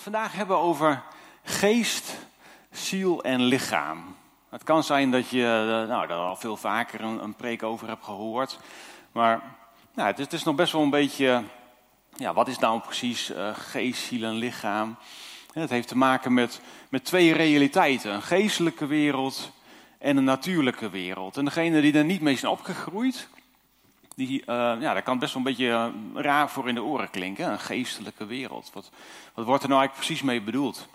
vandaag hebben over geest, ziel en lichaam. Het kan zijn dat je eh, nou, daar al veel vaker een, een preek over hebt gehoord. Maar nou, het, is, nog best wel een beetje, ja, wat is nou precies uh, geest, ziel en lichaam? Het heeft te maken met, met twee realiteiten. Een geestelijke wereld en een natuurlijke wereld. En degene die er niet mee zijn opgegroeid, die, uh, ja, daar kan best wel een beetje uh, raar voor in de oren klinken. Een geestelijke wereld. Wat, wat wordt er nou eigenlijk precies mee bedoeld?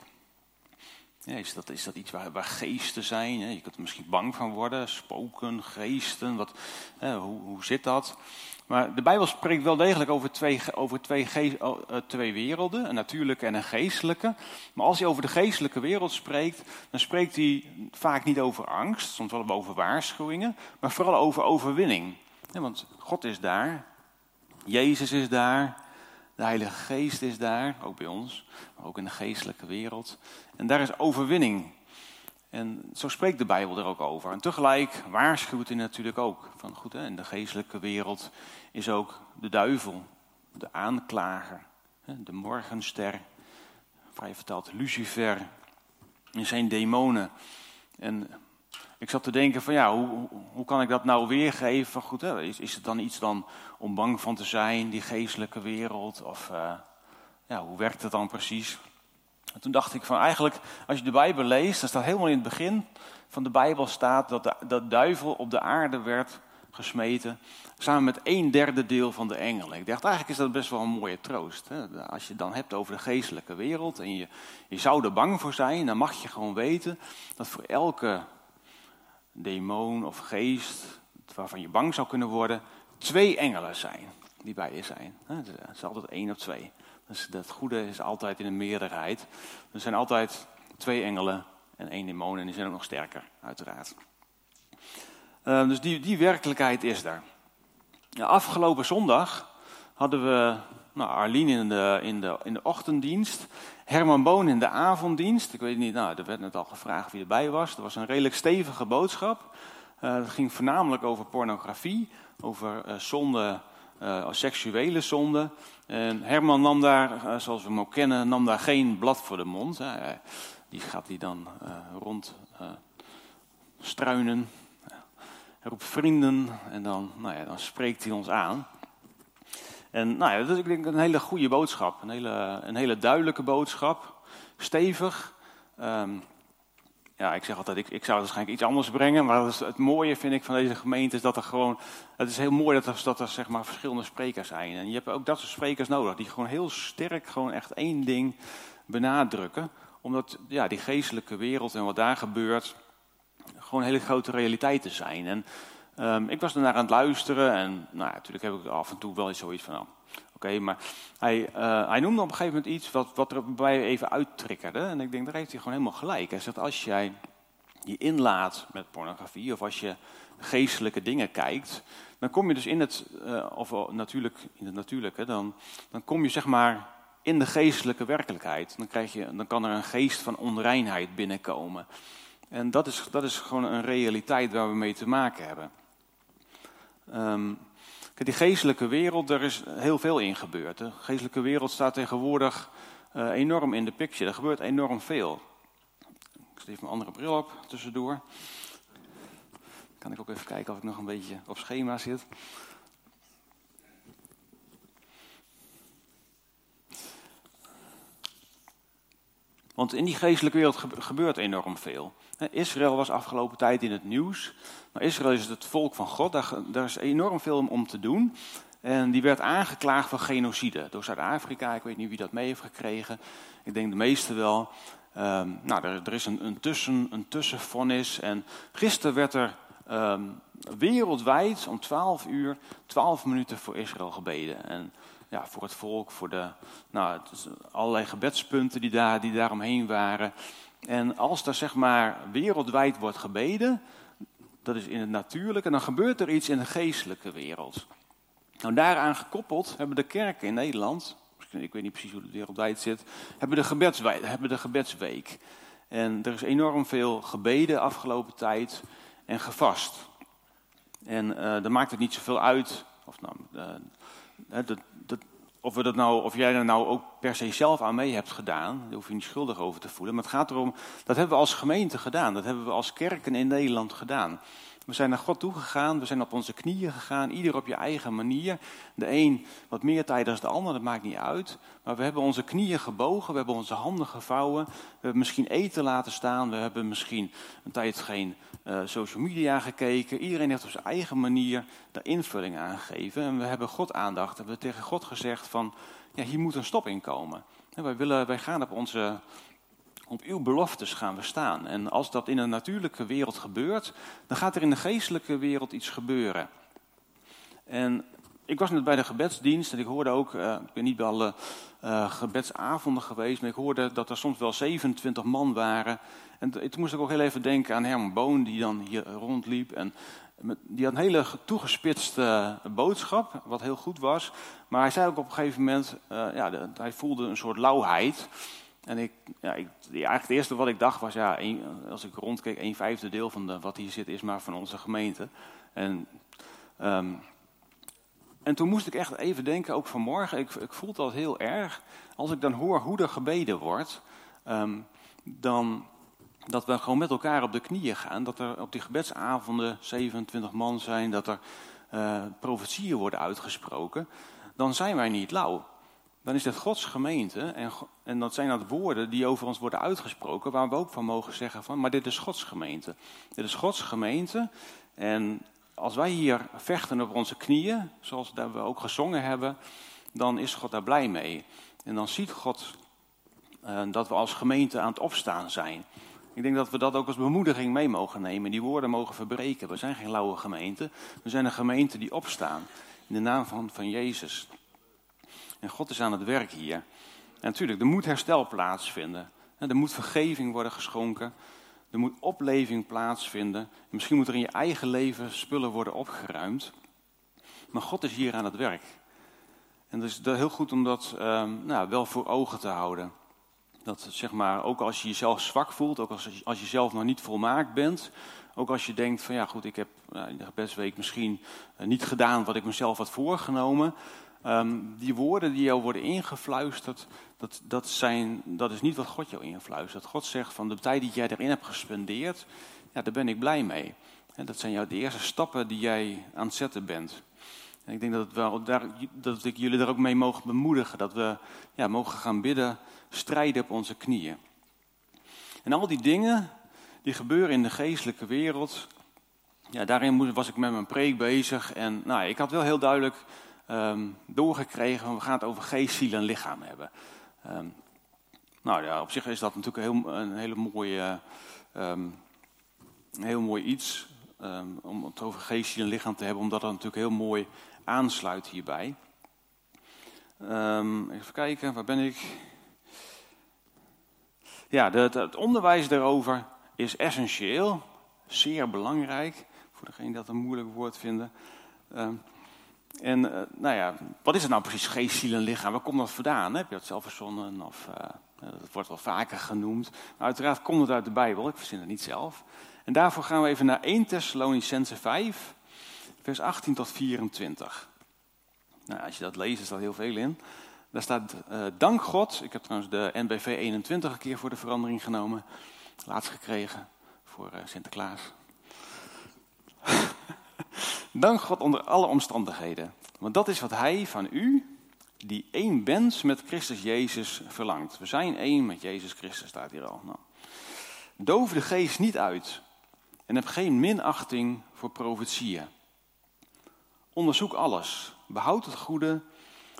Is, dat, is dat iets waar, waar geesten zijn? Je kunt er misschien bang van worden. Spoken, geesten, wat, hoe, hoe zit dat? Maar de Bijbel spreekt wel degelijk over twee, over twee, uh, twee werelden, een natuurlijke en een geestelijke. Maar als hij over de geestelijke wereld spreekt, dan spreekt hij vaak niet over angst, soms wel over waarschuwingen, maar vooral over overwinning. Want God is daar, Jezus is daar, de Heilige Geest is daar, ook bij ons, maar ook in de geestelijke wereld. En daar is overwinning. En zo spreekt de Bijbel er ook over. En tegelijk waarschuwt hij natuurlijk ook. Van goed, hè, in de geestelijke wereld is ook de duivel, de aanklager, de morgenster, vrij vertaald Lucifer, en zijn demonen. En ik zat te denken van ja, hoe, hoe kan ik dat nou weergeven? Goed, hè? Is, is het dan iets dan om bang van te zijn, die geestelijke wereld? Of uh, ja, hoe werkt het dan precies? En toen dacht ik van eigenlijk, als je de Bijbel leest, dan staat helemaal in het begin van de Bijbel staat dat de dat duivel op de aarde werd gesmeten, samen met een derde deel van de engelen. Ik dacht eigenlijk is dat best wel een mooie troost. Hè? Als je het dan hebt over de geestelijke wereld en je, je zou er bang voor zijn, dan mag je gewoon weten dat voor elke demon of geest waarvan je bang zou kunnen worden, twee engelen zijn die bij je zijn. Het is altijd één of twee. Dus dat goede is altijd in een meerderheid. Er zijn altijd twee engelen en één demon en die zijn ook nog sterker, uiteraard. Uh, dus die, die werkelijkheid is. Ja, afgelopen zondag hadden we nou, in de, in, de, in de ochtenddienst, Herman Boon in de avonddienst. Ik weet niet, nou, er werd net al gevraagd wie erbij was. Er was een redelijk stevige boodschap. Uh, ging voornamelijk over pornografie, over uh, zonde, uh, seksuele zonde. En Herman nam daar, zoals we hem ook kennen, nam daar geen blad voor de mond. die gaat hij dan rond struinen. Hij roept vrienden en dan, nou ja, dan spreekt hij ons aan. En nou dat is ik denk een hele goede boodschap. Een hele, een hele duidelijke boodschap. Stevig. Um, ja, ik zeg altijd, ik, ik zou waarschijnlijk iets anders brengen. Maar het mooie vind ik van deze gemeente is dat er gewoon... Het is heel mooi dat er, dat zeg maar, verschillende sprekers zijn. En je hebt ook dat soort sprekers nodig. Die gewoon heel sterk gewoon echt één ding benadrukken. Omdat ja, die geestelijke wereld en wat daar gebeurt... gewoon hele grote realiteiten zijn. En Um, ik was ernaar aan het luisteren en nou, natuurlijk heb ik af en toe wel eens zoiets van, nou, oké, maar hij, uh, hij noemde op een gegeven moment iets wat, wat er bij mij even uittriggerde. En ik denk, daar heeft hij gewoon helemaal gelijk. Hij zegt, als jij je inlaat met pornografie of als je geestelijke dingen kijkt, dan kom je dus in het, uh, of natuurlijk, in het natuurlijke, dan, dan kom je zeg maar in de geestelijke werkelijkheid. Dan, krijg je, dan kan er een geest van onreinheid binnenkomen. En dat is, dat is gewoon een realiteit waar we mee te maken hebben. Um, die geestelijke wereld, daar is heel veel in gebeurd. De geestelijke wereld staat tegenwoordig uh, enorm in de picture. Er gebeurt enorm veel. Ik zet even mijn andere bril op tussendoor. Kan ik ook even kijken of ik nog een beetje op schema zit. Want in die geestelijke wereld gebeurt enorm veel. Israël was afgelopen tijd in het nieuws. Israël is het volk van God. Daar, is enorm veel om te doen. En die werd aangeklaagd van genocide door Zuid-Afrika. Ik weet niet wie dat mee heeft gekregen. Ik denk de meeste wel. Um, nou, er, er, is een, een, tussen, een tussenvonnis. En gisteren werd er um, wereldwijd om 12 uur, 12 minuten voor Israël gebeden. En ja, voor het volk, voor de, nou, allerlei gebedspunten die, daar, die daaromheen waren. En als er zeg maar wereldwijd wordt gebeden, dat is in het natuurlijke, dan gebeurt er iets in de geestelijke wereld. Nou, daaraan gekoppeld hebben de kerken in Nederland, ik weet niet precies hoe het wereldwijd zit, hebben de, gebedsweek, hebben de gebedsweek. En er is enorm veel gebeden afgelopen tijd en gevast. En uh, dan maakt het niet zoveel uit, of nou, uh, dat, dat, of, we dat nou, of jij er nou ook per se zelf aan mee hebt gedaan, daar hoef je niet schuldig over te voelen. Maar het gaat erom, dat hebben we als gemeente gedaan. Dat hebben we als kerken in Nederland gedaan. We zijn naar God toegegaan, we zijn op onze knieën gegaan, ieder op je eigen manier. De een wat meer tijd dan de ander, dat maakt niet uit. Maar we hebben onze knieën gebogen, we hebben onze handen gevouwen. We hebben misschien eten laten staan, we hebben misschien een tijd geen uh, social media gekeken. Iedereen heeft op zijn eigen manier de invulling aangegeven. En we hebben God aandacht, we hebben tegen God gezegd van, ja, hier moet een stop in komen. En wij, willen, wij gaan op onze op uw beloftes gaan we staan. En als dat in een natuurlijke wereld gebeurt, dan gaat er in de geestelijke wereld iets gebeuren. En ik was net bij de gebedsdienst en ik hoorde ook, uh, ik ben niet bij alle uh, gebedsavonden geweest, maar ik hoorde dat er soms wel 27 man waren. En toen moest ik ook heel even denken aan Herman Boon, die dan hier rondliep. En die had een hele toegespitste boodschap, wat heel goed was. Maar hij zei ook op een gegeven moment, uh, ja, hij voelde een soort lauwheid. En ik, eigenlijk het eerste wat ik dacht was, ja, als ik rondkeek, een vijfde deel van wat hier zit is maar van onze gemeente. En, um, en toen moest ik echt even denken, ook vanmorgen, ik, ik voel dat heel erg. Als ik dan hoor hoe er gebeden wordt, um, dan dat we gewoon met elkaar op de knieën gaan. Dat er op die gebedsavonden 27 man zijn, dat er uh, profetieën worden uitgesproken. Dan zijn wij niet lauw dan is het Gods gemeente. En, en dat zijn dat woorden die over ons worden uitgesproken, waar we ook van mogen zeggen van, maar dit is Gods gemeente. Dit is Gods gemeente. En als wij hier vechten op onze knieën, zoals we ook gezongen hebben, dan is God daar blij mee. En dan ziet God uh, dat we als gemeente aan het opstaan zijn. Ik denk dat we dat ook als bemoediging mee mogen nemen. Die woorden mogen verbreken. We zijn geen lauwe gemeente. We zijn een gemeente die opstaan. In de naam van, van Jezus. En God is aan het werk hier. En natuurlijk, er moet herstel plaatsvinden. Er moet vergeving worden geschonken. Er moet opleving plaatsvinden. Misschien moet er in je eigen leven spullen worden opgeruimd. Maar God is hier aan het werk. En het is heel goed om dat um, nou, wel voor ogen te houden. Dat zeg maar, ook als je jezelf zwak voelt, ook als, als je zelf nog niet volmaakt bent, ook als je denkt van ja goed, ik heb uh, in de gebedsweek misschien uh, niet gedaan wat ik mezelf had voorgenomen, Um, die woorden die jou worden ingefluisterd, dat, dat, zijn, dat is niet wat God jou influistert. God zegt van de tijd die jij erin hebt gespendeerd, ja, daar ben ik blij mee. Dat zijn jouw de eerste stappen die jij aan het zetten bent. En ik denk dat, wel, daar, dat ik jullie daar ook mee mogen bemoedigen. Dat we ja, mogen gaan bidden, strijden op onze knieën. En al die dingen die gebeuren in de geestelijke wereld, ja, daarin was ik met mijn preek bezig. En nou, ik had wel heel duidelijk um, doorgekregen. We gaan het over geest, ziel en lichaam hebben. Um, nou ja, op zich is dat natuurlijk een, heel, een hele mooie, um, een heel mooi iets. om het over geest, ziel en lichaam te hebben, omdat dat natuurlijk heel mooi aansluit hierbij. even kijken, waar ben ik? Ja, de, het onderwijs daarover is essentieel, zeer belangrijk. Voor degene dat een moeilijk woord vinden. En uh, nou ja, wat is het nou precies, geest, ziel en lichaam? Waar komt dat vandaan? Heb je dat zelf verzonnen? Of, uh, dat wordt wel vaker genoemd. Maar uiteraard komt het uit de Bijbel, ik verzin het niet zelf. En daarvoor gaan we even naar 1 Thessalonicense 5, vers 18 tot 24. Nou, als je dat leest, is dat heel veel in. Daar staat, uh, dank God. Ik heb trouwens de NBV 21 een keer voor de verandering genomen. Laatst gekregen voor Sinterklaas. Dank God onder alle omstandigheden. Want dat is wat Hij van u, die één bent met Christus Jezus, verlangt. We zijn één met Jezus Christus, staat hier al. Nou. Doof de geest niet uit en heb geen minachting voor profetieën. Onderzoek alles, behoud het goede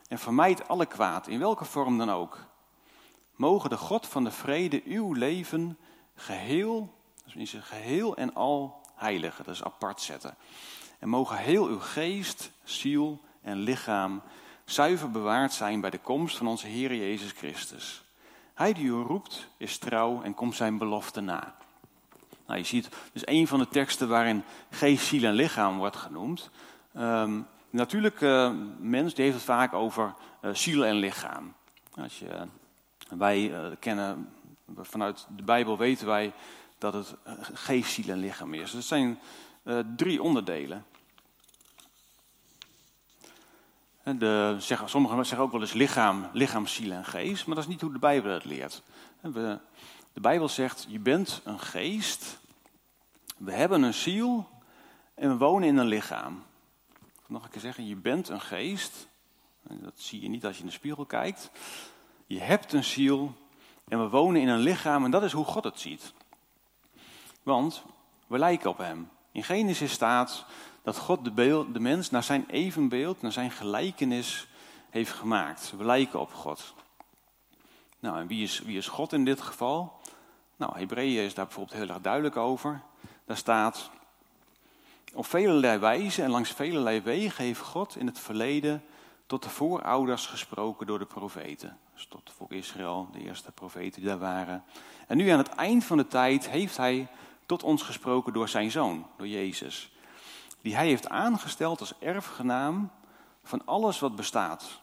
en vermijd alle kwaad, in welke vorm dan ook. Mogen de God van de vrede uw leven geheel, dus geheel en al heiligen, is apart zetten. En mogen heel uw geest, ziel en lichaam zuiver bewaard zijn bij de komst van onze Heer Jezus Christus. Hij die u roept is trouw en komt zijn belofte na. Nou, je ziet dus een van de teksten waarin geest, ziel en lichaam wordt genoemd. Um, natuurlijk, uh, mens heeft het vaak over uh, ziel en lichaam. Als je, wij uh, kennen, vanuit de Bijbel weten wij dat het geest, ziel en lichaam is. Dat zijn drie onderdelen. De, zeggen, sommigen zeggen ook wel eens lichaam, lichaam, ziel en geest, maar dat is niet hoe de Bijbel het leert. De Bijbel zegt, je bent een geest, we hebben een ziel en we wonen in een lichaam. Nog een keer zeggen, je bent een geest, dat zie je niet als je in de spiegel kijkt. Je hebt een ziel en we wonen in een lichaam en dat is hoe God het ziet. Want we lijken op Hem. In Genesis staat dat God de, beeld, de mens naar zijn evenbeeld, naar zijn gelijkenis heeft gemaakt. We lijken op God. Nou, en wie is, wie is God in dit geval? Nou, Hebreeën is daar bijvoorbeeld heel erg duidelijk over. Daar staat, op vele wijzen en langs vele wegen heeft God in het verleden tot de voorouders gesproken door de profeten. Dus tot voor Israël, de eerste profeten die daar waren. En nu aan het eind van de tijd heeft hij tot ons gesproken door zijn zoon, door Jezus. Die hij heeft aangesteld als erfgenaam van alles wat bestaat.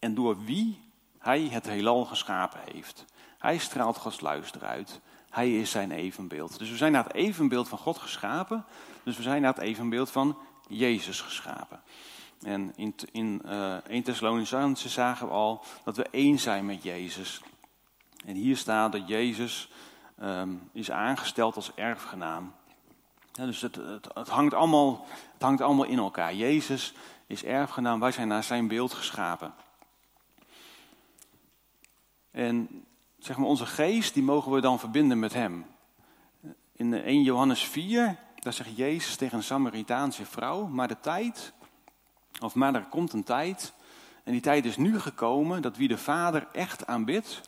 En door wie hij het heelal geschapen heeft. Hij straalt Gods luister uit. Hij is zijn evenbeeld. Dus we zijn naar het evenbeeld van God geschapen. Dus we zijn naar het evenbeeld van Jezus geschapen. En in, in uh, 1 Thessalonicense zagen we al dat we één zijn met Jezus. En hier staat dat Jezus um, is aangesteld als erfgenaam. Dus het, het, het, hangt allemaal, het hangt allemaal in elkaar. Jezus is erfgenaam, wij zijn naar zijn beeld geschapen. En zeg maar, onze geest, die mogen we dan verbinden met hem. In 1 Johannes 4, daar zegt Jezus tegen een Samaritaanse vrouw, maar de tijd, of maar er komt een tijd, en die tijd is nu gekomen, dat wie de Vader echt aanbidt,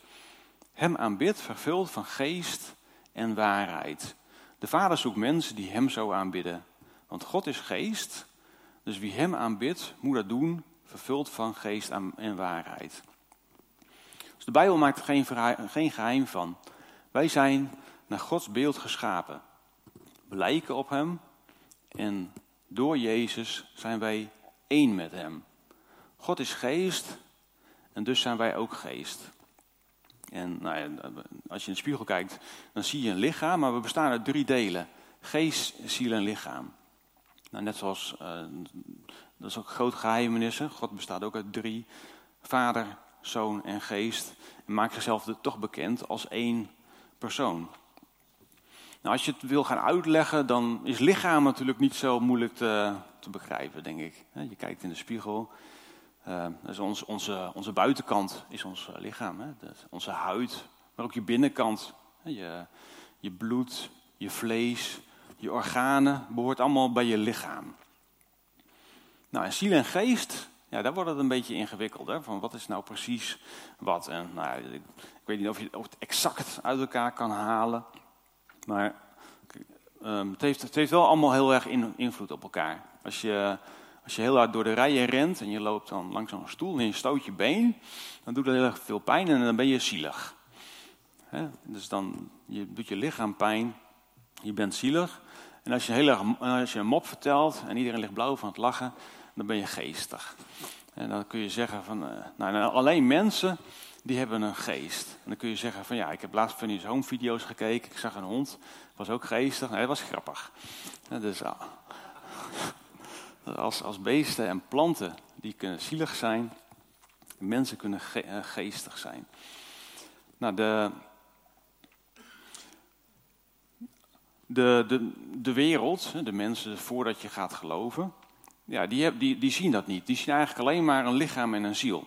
hem aanbidt, vervuld van geest en waarheid. De Vader zoekt mensen die hem zo aanbidden. Want God is geest, dus wie hem aanbidt, moet dat doen, vervuld van geest en waarheid. Dus de Bijbel maakt er geen, geen geheim van. Wij zijn naar Gods beeld geschapen. We lijken op hem en door Jezus zijn wij één met hem. God is geest en dus zijn wij ook geest. En nou als je in de spiegel kijkt, dan zie je een lichaam, maar we bestaan uit drie delen. Geest, ziel en lichaam. Nou, net zoals, uh, dat is ook groot geheimenissen. God bestaat ook uit drie. Vader, Zoon en Geest. En maakt zichzelf toch bekend als één persoon. Nou, als je het wil gaan uitleggen, dan is lichaam natuurlijk niet zo moeilijk te begrijpen, denk ik. Je kijkt in de spiegel uh, dus ons, onze, onze buitenkant is ons eh, lichaam, hè? onze huid, maar ook je binnenkant. Je, je bloed, je vlees, je organen behoort allemaal bij je lichaam. Nou, en ziel en geest, ja, daar wordt het een beetje ingewikkeld. Hè? Van wat is nou precies wat? En, nou, ik, ik weet niet of je het exact uit elkaar kan halen. Maar um, het, heeft, het heeft wel allemaal heel erg invloed op elkaar. Als je als je heel hard door de rijen rent en je loopt dan langs zo'n stoel en je stoot je been, dan doet dat heel erg veel pijn en dan ben je zielig. Dus dan je doet je lichaam pijn, je bent zielig. En als je, heel erg, als je een mop vertelt en iedereen ligt blauw van het lachen, dan ben je geestig. En dan kun je zeggen van, eh, nou, nou, alleen mensen die hebben een geest. En dan kun je zeggen van ja, ik heb laatst van die home video's gekeken, ik zag een hond, was ook geestig, nee, dat was grappig. Dus ah, als, als beesten en planten, die kunnen zielig zijn. Mensen kunnen eh, geestig zijn. Nou, de, de, de, de wereld, de mensen voordat je gaat geloven, ja, die, die, die zien dat niet. Die zien eigenlijk alleen maar een lichaam en een ziel.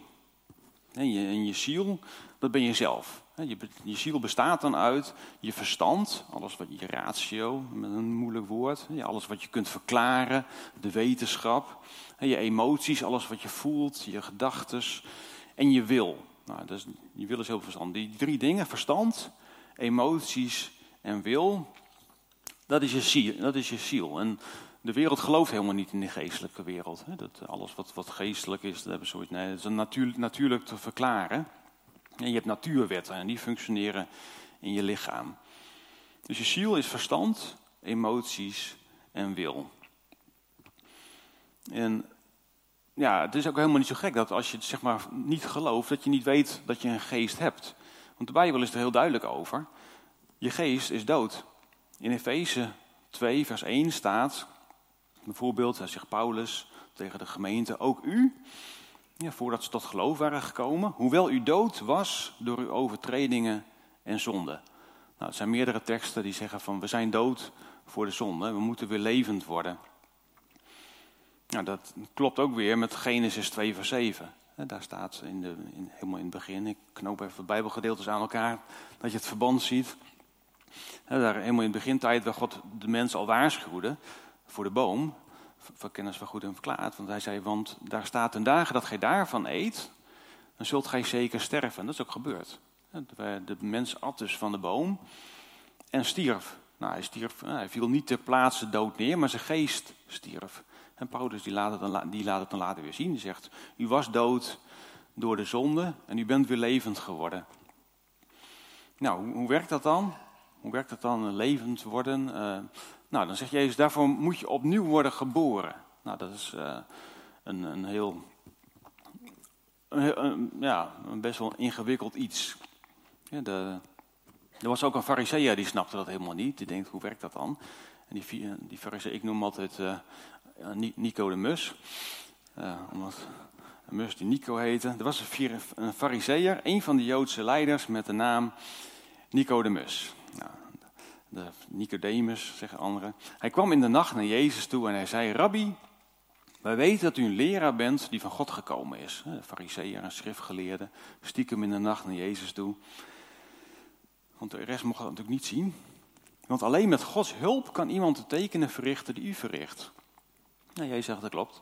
En je, en je ziel, dat ben je zelf. Je, je ziel bestaat dan uit je verstand, alles wat je ratio, een moeilijk woord, alles wat je kunt verklaren, de wetenschap, je emoties, alles wat je voelt, je gedachten en je wil. Nou, dus je wil is heel verstand. Die drie dingen, verstand, emoties en wil, dat is je ziel. Dat is je ziel. En de wereld gelooft helemaal niet in de geestelijke wereld. Dat alles wat, wat geestelijk is, dat, hebben ze nee, dat is natuurlijk, natuurlijk te verklaren. En je hebt natuurwetten en die functioneren in je lichaam. Dus je ziel is verstand, emoties en wil. En ja, het is ook helemaal niet zo gek dat als je het zeg maar niet gelooft, dat je niet weet dat je een geest hebt. Want de Bijbel is er heel duidelijk over. Je geest is dood. In Efeze 2, vers 1 staat, bijvoorbeeld, zegt Paulus, tegen de gemeente, ook u, voordat ze tot geloof waren gekomen, hoewel u dood was door uw overtredingen en zonden. Nou, er zijn meerdere teksten die zeggen van we zijn dood voor de zonde, we moeten weer levend worden. Nou, dat klopt ook weer met Genesis 2 vers 7. Daar staat in de, in, helemaal in het begin, ik knoop even de bijbelgedeeltes aan elkaar, dat je het verband ziet. Daar helemaal in de begintijd waar God de mens al waarschuwde voor de boom, voor kennis van goed en verklaard. Want hij zei, want daar staat een dagen dat gij daarvan eet, dan zult gij zeker sterven. Dat is ook gebeurd. De mens at dus van de boom en stierf. Nou, hij, stierf, hij viel niet ter plaatse dood neer, maar zijn geest stierf. En Paulus die laat, het dan, die laat het dan later weer zien. Die zegt, u was dood door de zonde en u bent weer levend geworden. Nou, hoe werkt dat dan? Hoe werkt dat dan, levend worden? Uh, nou, dan zegt Jezus, daarvoor moet je opnieuw worden geboren. Nou, dat is uh, een, een, heel, een, ja, een best wel ingewikkeld iets. De, er was ook een fariseer die snapte dat helemaal niet. Die denkt, hoe werkt dat dan? En die, die fariseer, ik noem altijd uh, Nico de Mus. Omdat een mus die Nico heette. Er was een fariseer, een van de Joodse leiders met de naam Nicodemus. Nou, de Nicodemus, zeggen anderen. Hij kwam in de nacht naar Jezus toe en hij zei, Rabbi, wij weten dat u een leraar bent die van God gekomen is. De fariseer, een schriftgeleerde, stiekem in de nacht naar Jezus toe. Want de rest mocht dat natuurlijk niet zien. Want alleen met Gods hulp kan iemand de tekenen verrichten die u verricht. Nou, Jezus zegt, dat klopt.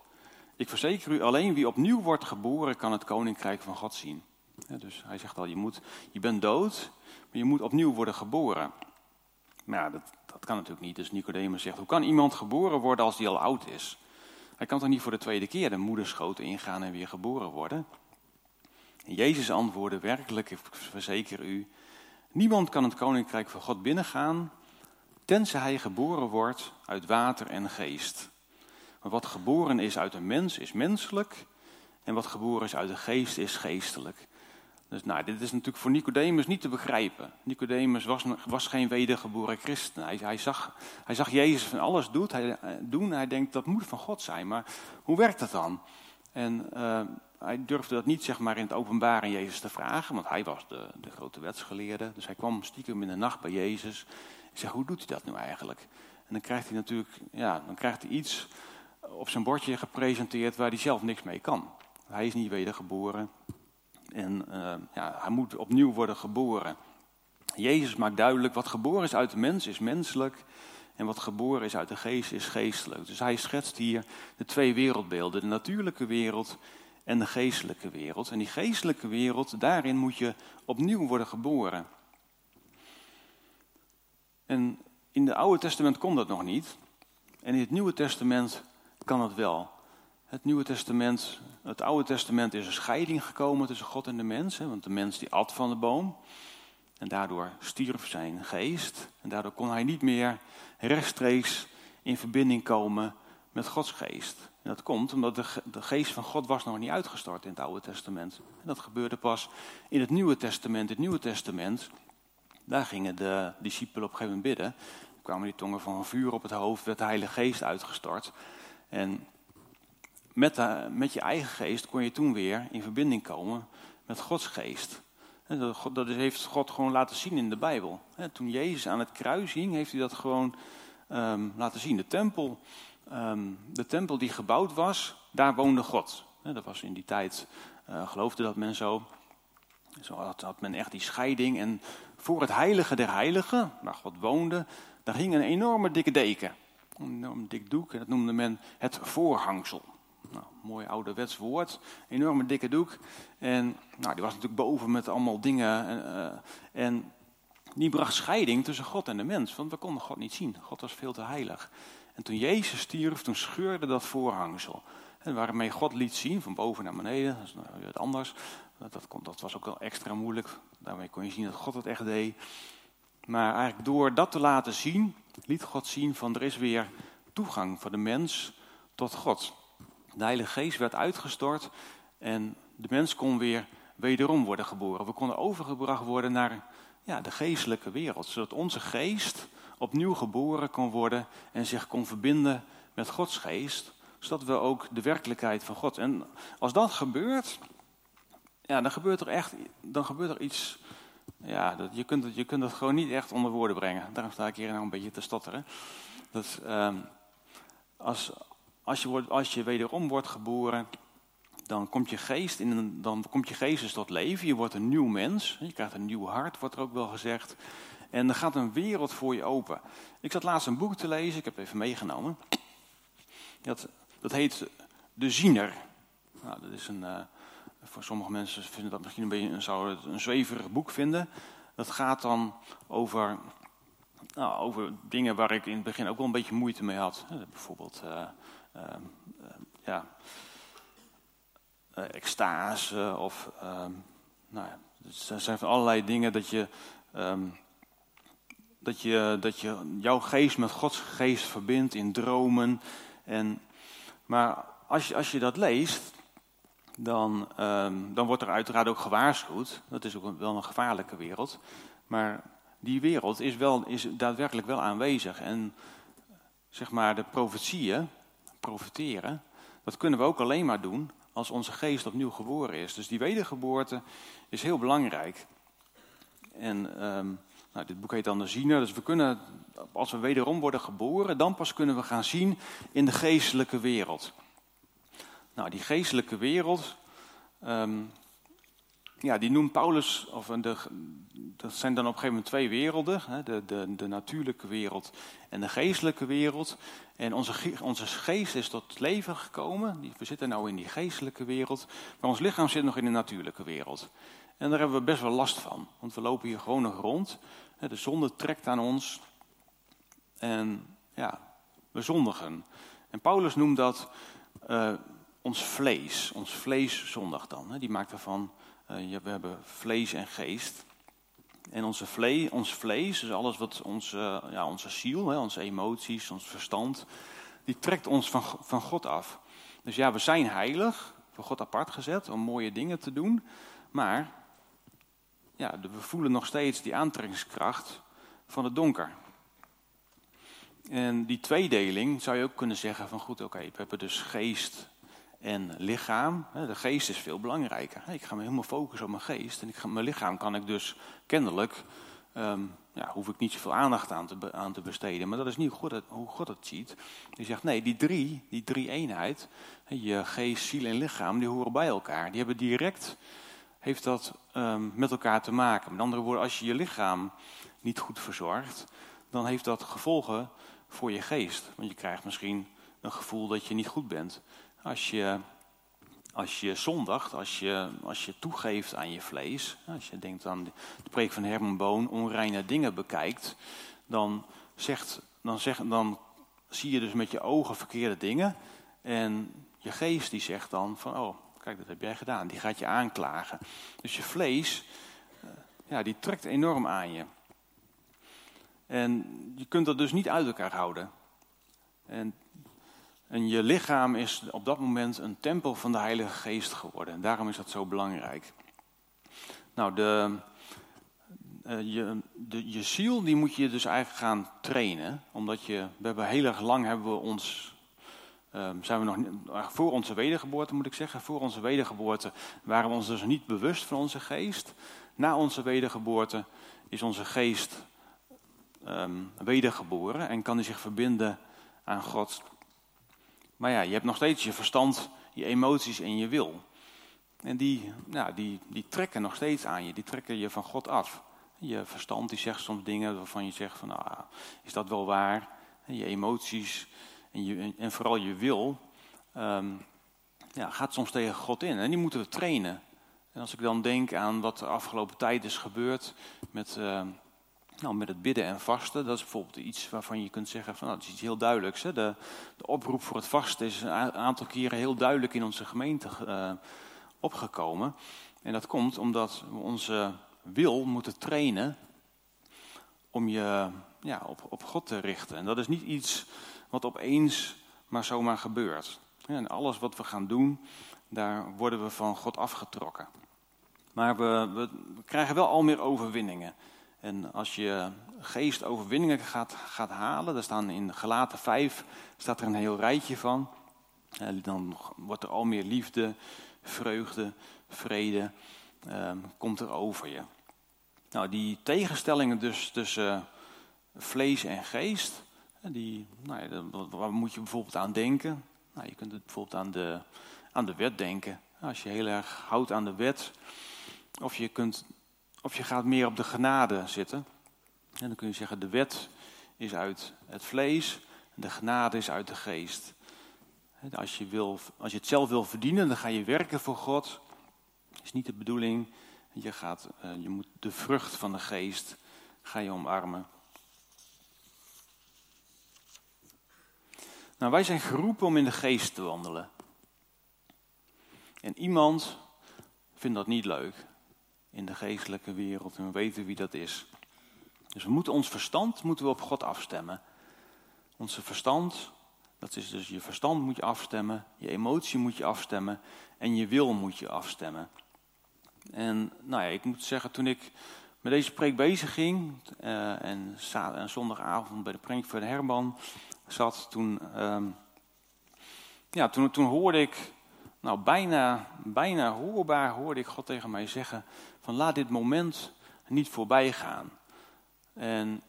Ik verzeker u, alleen wie opnieuw wordt geboren kan het koninkrijk van God zien. Dus hij zegt al, je, moet, je bent dood, maar je moet opnieuw worden geboren. Maar ja, dat, dat kan natuurlijk niet. Dus Nicodemus zegt, hoe kan iemand geboren worden als die al oud is? Hij kan toch niet voor de tweede keer de moederschoot ingaan en weer geboren worden? En Jezus antwoordde, werkelijk, ik verzeker u, niemand kan het koninkrijk van God binnengaan, tenzij hij geboren wordt uit water en geest. Want wat geboren is uit een mens is menselijk, en wat geboren is uit de geest is geestelijk. Dus nou, dit is natuurlijk voor Nicodemus niet te begrijpen. Nicodemus was, was geen wedergeboren christen. Hij, hij, zag, hij zag Jezus van alles doet, hij, eh, doen. Hij denkt dat moet van God zijn. Maar hoe werkt dat dan? En uh, hij durfde dat niet zeg maar, in het openbaar aan Jezus te vragen. Want hij was de, de grote wetsgeleerde. Dus hij kwam stiekem in de nacht bij Jezus. En zei, hoe doet hij dat nu eigenlijk? En dan krijgt hij natuurlijk ja, dan krijgt hij iets op zijn bordje gepresenteerd waar hij zelf niks mee kan. Hij is niet wedergeboren. En uh, ja, hij moet opnieuw worden geboren. Jezus maakt duidelijk, wat geboren is uit de mens is menselijk. En wat geboren is uit de geest is geestelijk. Dus hij schetst hier de twee wereldbeelden. De natuurlijke wereld en de geestelijke wereld. En die geestelijke wereld, daarin moet je opnieuw worden geboren. En in het Oude Testament kon dat nog niet. En in het Nieuwe Testament kan het wel. Het Nieuwe Testament, het Oude Testament is een scheiding gekomen tussen God en de mens. Want de mens die at van de boom. En daardoor stierf zijn geest. En daardoor kon hij niet meer rechtstreeks in verbinding komen met Gods geest. En dat komt omdat de, de geest van God was nog niet uitgestort in het Oude Testament. En dat gebeurde pas in het Nieuwe Testament. Het Nieuwe Testament, daar gingen de discipelen op een gegeven moment bidden. Er kwamen die tongen van vuur op het hoofd, werd de Heilige Geest uitgestort. En met, de, met je eigen geest kon je toen weer in verbinding komen met Gods geest. Dat, heeft God gewoon laten zien in de Bijbel. Toen Jezus aan het kruis hing, heeft hij dat gewoon um, laten zien. De tempel, um, de tempel die gebouwd was, daar woonde God. Dat was in die tijd, uh, geloofde dat men zo. Zo had, had, men echt die scheiding. En voor het heilige der heiligen, waar God woonde, daar hing een enorme dikke deken. Een enorm dik doek, en dat noemde men het voorhangsel. Nou, mooi ouderwets woord, enorme dikke doek. En nou, die was natuurlijk boven met allemaal dingen. En, uh, en die bracht scheiding tussen God en de mens, want we konden God niet zien. God was veel te heilig. En toen Jezus stierf, toen scheurde dat voorhangsel. Waarmee God liet zien, van boven naar beneden, dat is nou weer anders. Dat, dat, dat was ook wel extra moeilijk. Daarmee kon je zien dat God het echt deed. Maar eigenlijk door dat te laten zien, liet God zien van er is weer toegang voor de mens tot God. De Heilige Geest werd uitgestort en de mens kon weer wederom worden geboren. We konden overgebracht worden naar ja, de geestelijke wereld, zodat onze geest opnieuw geboren kon worden en zich kon verbinden met Gods geest, zodat we ook de werkelijkheid van God. En als dat gebeurt, ja, dan gebeurt er echt dan gebeurt er iets. Ja, dat, je, kunt het, je kunt het gewoon niet echt onder woorden brengen. Daarom sta ik hier nou een beetje te stotteren. Dat, ehm, als, als, je wordt, als je wederom wordt geboren, dan komt je geest, in dan komt je geest tot leven. Je wordt een nieuw mens. Je krijgt een nieuw hart, wordt er ook wel gezegd. En er gaat een wereld voor je open. Ik zat laatst een boek te lezen, ik heb het even meegenomen. Dat, dat heet De Ziener. Nou, dat is een, uh, voor sommige mensen vinden dat misschien een beetje een, zou het een zweverig boek vinden. Dat gaat dan over, nou, over dingen waar ik in het begin ook wel een beetje moeite mee had. bijvoorbeeld, uh, uh, ja, extase of, ehm, nou ja, er zijn van allerlei dingen dat je... Dat je, dat je jouw geest met Gods geest verbindt in dromen. En, maar als je, als je dat leest, dan, dan wordt er uiteraard ook gewaarschuwd. Dat is ook wel een gevaarlijke wereld. Maar die wereld is, wel, is daadwerkelijk wel aanwezig. En zeg maar de profetieën, profeteren, dat kunnen we ook alleen maar doen als onze geest opnieuw geboren is. Dus die wedergeboorte is heel belangrijk. En um, nou, dit boek heet dan de Ziener. Dus we kunnen, als we wederom worden geboren, dan pas kunnen we gaan zien in de geestelijke wereld. Nou, die geestelijke wereld, um, ja, die noemt Paulus, of de, dat zijn dan op een gegeven moment twee werelden, hè, de, de, de natuurlijke wereld en de geestelijke wereld. En onze, onze geest is tot leven gekomen, we zitten nou in die geestelijke wereld, maar ons lichaam zit nog in de natuurlijke wereld. En daar hebben we best wel last van, want we lopen hier gewoon nog rond. De zonde trekt aan ons en ja, we zondigen. En Paulus noemt dat uh, ons vlees, ons vlees zondag dan. Die maakt ervan, we hebben vlees en geest. En onze vlees, ons vlees, dus alles wat onze, ja, onze ziel, hè, onze emoties, ons verstand, die trekt ons van, van God af. Dus ja, we zijn heilig, voor God apart gezet om mooie dingen te doen. Maar ja, we voelen nog steeds die aantrekkingskracht van het donker. En die tweedeling zou je ook kunnen zeggen van goed, oké, we hebben dus geest en lichaam. De geest is veel belangrijker. Ik ga me helemaal focussen op mijn geest. En mijn lichaam kan ik dus kennelijk, um, ja, hoef ik niet zoveel aandacht aan te, aan te besteden. Maar dat is niet hoe God, het, hoe God het ziet. Die zegt nee, die drie, die drie eenheid, je geest, ziel en lichaam, die horen bij elkaar. Die hebben direct heeft dat um, met elkaar te maken. Met andere woorden, als je je lichaam niet goed verzorgt, dan heeft dat gevolgen voor je geest. Want je krijgt misschien een gevoel dat je niet goed bent. Als je, als je zondigt, als je, als je toegeeft aan je vlees, als je denkt aan de preek van Herman Boon, onreine dingen bekijkt, dan, zegt, dan, zegt, dan zie je dus met je ogen verkeerde dingen. En je geest die zegt dan van, oh, Kijk, dat heb jij gedaan. Die gaat je aanklagen. Dus je vlees, eh, ja, die trekt enorm aan je. En je kunt dat dus niet uit elkaar houden. En, en je lichaam is op dat moment een tempel van de Heilige Geest geworden. En daarom is dat zo belangrijk. Nou, de, uh, je, de, je ziel die moet je dus eigenlijk gaan trainen. Omdat je, we hebben heel erg lang hebben we ons Um, zijn we nog uh, voor onze wedergeboorte, moet ik zeggen. Voor onze wedergeboorte waren we ons dus niet bewust van onze geest. Na onze wedergeboorte is onze geest um, wedergeboren en kan hij zich verbinden aan God. Maar ja, je hebt nog steeds je verstand, je emoties en je wil. En die, nou, die, die trekken nog steeds aan je, die trekken je van God af. Je verstand die zegt soms dingen waarvan je zegt van, nou, is dat wel waar? En je emoties en, je, en vooral je wil, um, ja, gaat soms tegen God in. En die moeten we trainen. En als ik dan denk aan wat de afgelopen tijd is gebeurd met, uh, nou, met het bidden en vasten, dat is bijvoorbeeld iets waarvan je kunt zeggen van nou, dat is iets heel duidelijks. Hè? De, de oproep voor het vasten is een aantal keren heel duidelijk in onze gemeente uh, opgekomen. En dat komt omdat we onze wil moeten trainen om je ja, op, op God te richten. En dat is niet iets wat opeens maar zomaar gebeurt. En alles wat we gaan doen, daar worden we van God afgetrokken. Maar we, we, krijgen wel al meer overwinningen. En als je geest overwinningen gaat, halen, daar staan in Gelaten 5 staat er een heel rijtje van. dan wordt er al meer liefde, vreugde, vrede, ehm, komt er over je. Nou, die tegenstellingen dus tussen vlees en geest, die, nou ja, waar moet je bijvoorbeeld aan denken? Nou, je kunt bijvoorbeeld aan de, aan de wet denken. Als je heel erg houdt aan de wet, of je, kunt, of je gaat meer op de genade zitten. En dan kun je zeggen, de wet is uit het vlees, de genade is uit de geest. Als je, wil, als je het zelf wil verdienen, dan ga je werken voor God. Dat is niet de bedoeling. Je, gaat, eh, je moet de vrucht van de geest ga je omarmen. Nou, wij zijn geroepen om in de geest te wandelen. En iemand vindt dat niet leuk in de geestelijke wereld en we weten wie dat is. Dus we moeten ons verstand moeten we op God afstemmen. Onze verstand, dat is dus je verstand moet je afstemmen, je emotie moet je afstemmen en je wil moet je afstemmen. En nou ja, ik moet zeggen, toen ik met deze preek bezig ging uh, en, zondagavond bij de preek voor de Herman zat, toen, uh, ja, toen, toen hoorde ik, nou bijna, bijna hoorbaar hoorde ik God tegen mij zeggen van laat dit moment niet voorbij gaan. En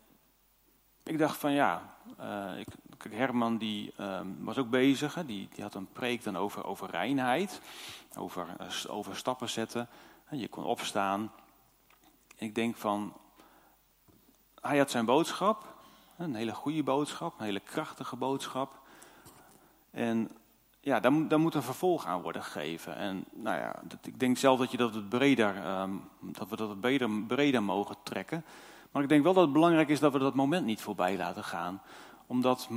ik dacht van ja, uh, ik, Herman die uh, was ook bezig, hè, die, die had een preek dan over, over reinheid, over, uh, over stappen zetten. Je kon opstaan. Ik denk van, hij had zijn boodschap, een hele goede boodschap, een hele krachtige boodschap. En ja, daar, moet een vervolg aan worden gegeven. En nou ja, dat, ik denk zelf dat, je dat, het breder, um, dat we dat breder, breder mogen trekken. Maar ik denk wel dat het belangrijk is dat we dat moment niet voorbij laten gaan. Omdat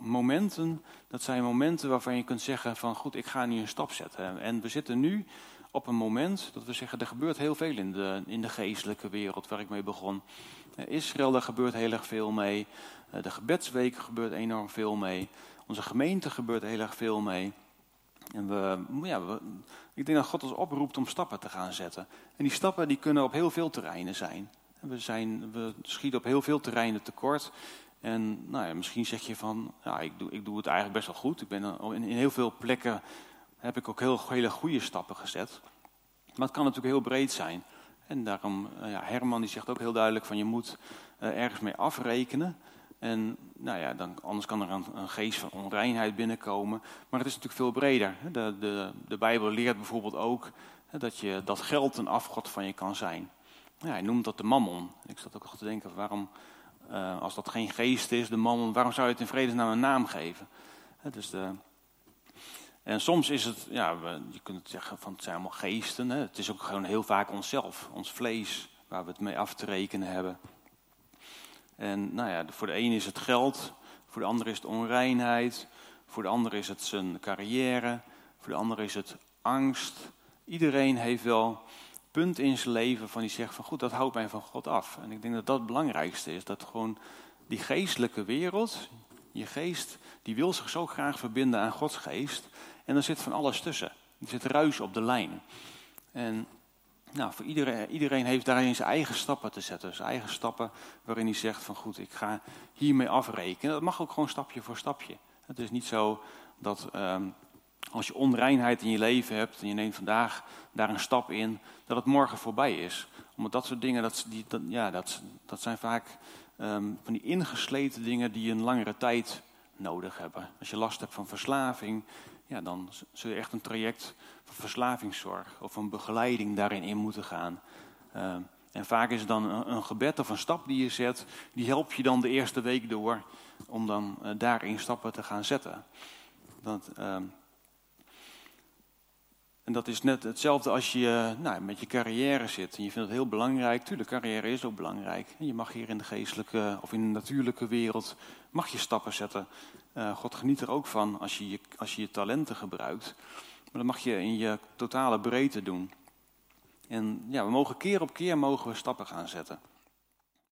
momenten, dat zijn momenten waarvan je kunt zeggen van goed, ik ga nu een stap zetten. En we zitten nu op een moment dat we zeggen, er gebeurt heel veel in de, in de geestelijke wereld waar ik mee begon. Israël, daar gebeurt heel erg veel mee. Eh, de gebedsweek gebeurt enorm veel mee. Onze gemeente gebeurt heel erg veel mee. En we, ja, ik denk dat God ons oproept om stappen te gaan zetten. En die stappen die kunnen op heel veel terreinen zijn. We, zijn, we schieten op heel veel terreinen tekort. En nou ja, misschien zeg je van, ja, ik, doe, ik doe het eigenlijk best wel goed. Ik ben in, in heel veel plekken heb ik ook heel, hele goede stappen gezet. Maar het kan natuurlijk heel breed zijn. En daarom, eh, ja, Herman die zegt ook heel duidelijk van je moet uh, ergens mee afrekenen. En nou ja, dan, anders kan er een, een, geest van onreinheid binnenkomen. Maar het is natuurlijk veel breder. De, de, de Bijbel leert bijvoorbeeld ook dat, je, dat geld een afgod van je kan zijn. Ja, hij noemt dat de mammon. Ik zat ook al te denken, waarom, uh, als dat geen geest is, de mammon, waarom zou je het in vredesnaam een naam geven? dus de, en soms is het, ja, je kunt het zeggen van het zijn allemaal geesten. Het is ook gewoon heel vaak onszelf, ons vlees, waar we het mee af te rekenen hebben. En nou ja, voor de een is het geld, voor de ander is het onreinheid, voor de ander is het zijn carrière, voor de ander is het angst. Iedereen heeft wel punt in zijn leven van die zegt van goed, dat houdt mij van God af. En ik denk dat dat het belangrijkste is, dat gewoon die geestelijke wereld, je geest, die wil zich zo graag verbinden aan Gods geest. En er zit van alles tussen. Er zit ruis op de lijn. En nou, voor iedereen, iedereen heeft daarin zijn eigen stappen te zetten. Zijn eigen stappen waarin hij zegt van goed, ik ga hiermee afrekenen. Dat mag ook gewoon stapje voor stapje. Het is niet zo dat ehm, als je onreinheid in je leven hebt en je neemt vandaag daar een stap in, dat het morgen voorbij is. Omdat dat soort dingen, dat, die, ja, dat, dat zijn vaak ehm, van die ingesleten dingen die een langere tijd nodig hebben. Als je last hebt van verslaving, ja, dan zul je echt een traject van verslavingszorg of een begeleiding daarin in moeten gaan. Uh, en vaak is het dan een, gebed of een stap die je zet, die helpt je dan de eerste week door om dan uh, daarin stappen te gaan zetten. Dat, en dat is net hetzelfde als je nou, met je carrière zit. En je vindt het heel belangrijk. Tuurlijk, carrière is ook belangrijk. Je mag hier in de geestelijke of in de natuurlijke wereld mag je stappen zetten. Uh, God geniet er ook van als je, je als je je talenten gebruikt. Maar dat mag je in je totale breedte doen. En ja, we mogen keer op keer mogen we stappen gaan zetten.